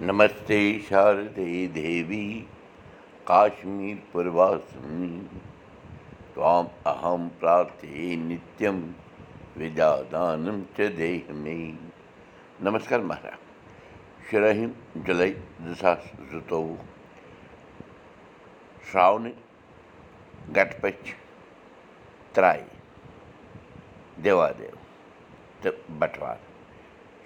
نمِس شیٖشمیٖمدا دیہ مے نمس مہراج شرہی جُلی زٕ ساس زٕتووُہ شاون बटवार।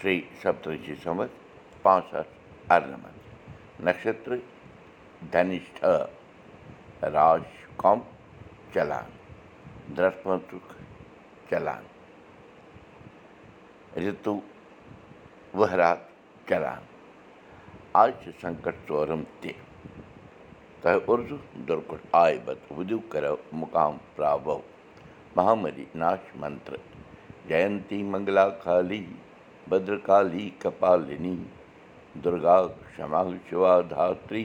श्री بٹوار شیٖس पाँच ساس سمت پانٛژھ ساس اَرنَمَتھ نَشترٕ دھنِشٹھ راج کم چلان درٛسمتُک چلان رِتُو ؤہرات چلان آز چھِ سنکٹ ژورم تہِ تۄہہِ اُردو دُرکُٹ آے بت وُدِو کَرو مُقام پرٛابو مہامری ناش منتر جینتی دُرگا کما شِوا دھتری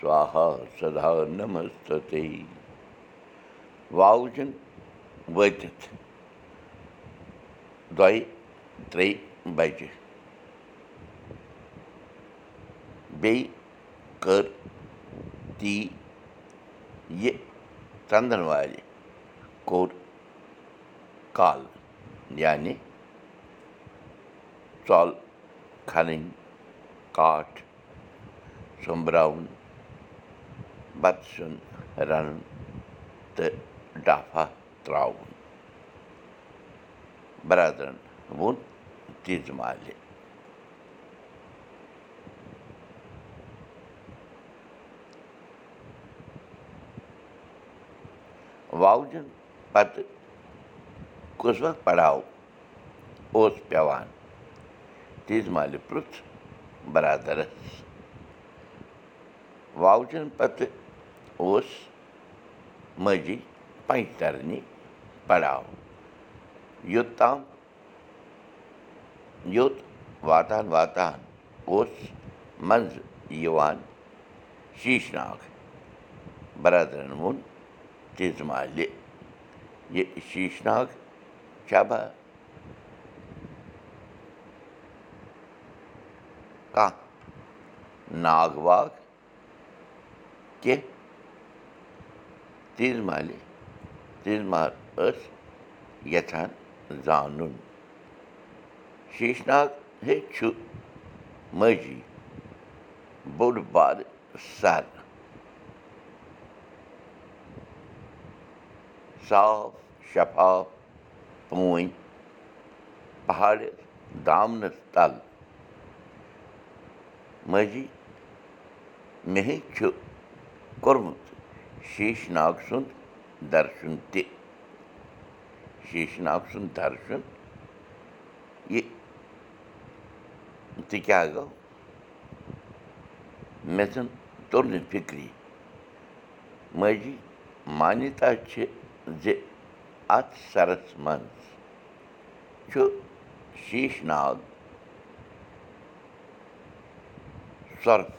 سوہا سدا نمستے واوجن وٲتِتھ دۄیہِ ترٛیٚیہِ بجہِ بیٚیہِ کٔر تی یہِ ژنٛدن والہِ کوٚر کالہٕ یعنی ژۄل کھنٕنۍ کاٹھ سوٚمبراوُن بتہٕ سیُن رَنُن تہٕ ڈافا ترٛاوُن بَرادرَن ووٚن تیٖژٕ مالہِ واوجَن پَتہٕ کُس وقت پڑاو اوس پٮ۪وان تیٖژ مالہِ پرُٛژھ بَرادَرَس واوجَن پَتہٕ اوس ماجی پنٛجتَرنہِ پڑاو یوٚتام یوٚت واتان واتان اوس منٛزٕ یِوان شیٖش ناگ بَرادرَن ووٚن تیٖژٕ مالہِ یہِ شیٖش ناگ چبا کانٛہہ ناگ واگ کیٚنٛہہ تیٖژ مالہِ تیٖژ مال ٲس یَژھان زانُن شیٖش ناگ ہے چھُ ماجی بوٚڑ بارٕ سَر صاف شفاف ماجی مے چھُ کوٚرمُت شیٖش ناگ سُنٛد درشُن تہِ شیٖش ناگ سُنٛد درشُن یہِ تہِ کیٛاہ گوٚو مےٚ زَن توٚر نہٕ فِکری ماجی مانِتا چھِ زِ اَتھ سَرَس منٛز چھُ شیٖش ناگ سۄرُپھ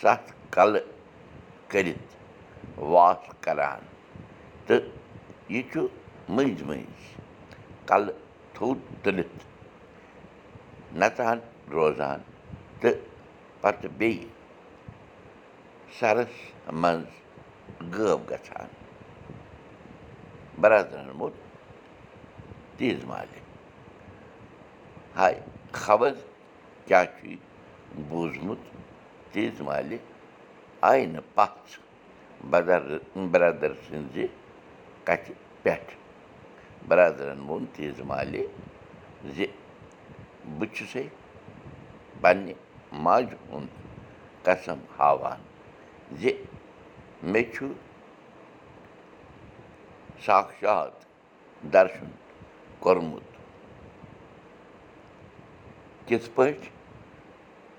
سَتھ کَلہٕ کٔرِتھ واس کَران۔ تہٕ یہِ چھُ مٔنٛزۍ مٔنٛزۍ کَلہٕ تھوٚد تُلِتھ نَژان روزان۔ تہٕ پَتہٕ بیٚیہِ سَرَس منٛز غٲب گژھان۔ بَرادرَن ووٚن تیٖژ مالہِ ہاے خبر کیٛاہ بوٗزمُت تیٖژ مالہِ آیہِ نہٕ پَژھ بَدر بَرادَر سٕنٛزِ کَتھِ پٮ۪ٹھ بَرادرَن ووٚن تیٖژ مالہِ زِ بہٕ چھُسَے پنٛنہِ ماجہِ ہُنٛد قسم ہاوان زِ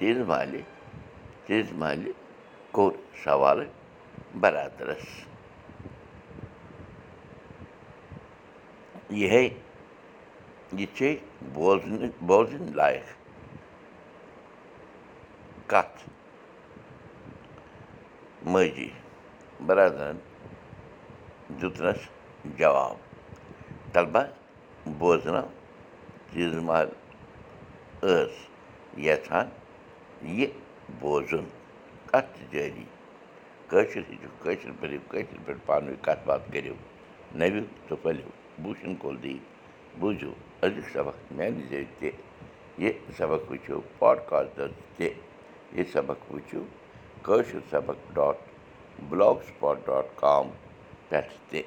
چھُ تیٖژ مالہِ تیٖژ محلہِ کوٚر سوالہٕ بَرادَرَس یِہے یہِ چھے بوزنہٕ بوزٕنۍ لایق کَتھ ماجی بَرادَرَن دیُتنَس جواب طلبہ بوزناو تیٖژ محل ٲس یَژھان یہِ بوزُن کَتھ جٲری کٲشِر ہیٚچھِو کٲشِر پٲٹھۍ کٲشِر پٲٹھۍ پانہٕ ؤنۍ کَتھ باتھ کٔرِو نٔوِو تہٕ پھٔلِو بوٗشَن کول دی بوٗزِو أزیُک سبق میٛانہِ ذٔریعہِ تہِ یہِ سبق وٕچھِو پاڈکاسٹَس تہِ یہِ سبق وٕچھِو کٲشُر سبق dot blog spot dot com پٮ۪ٹھ تہِ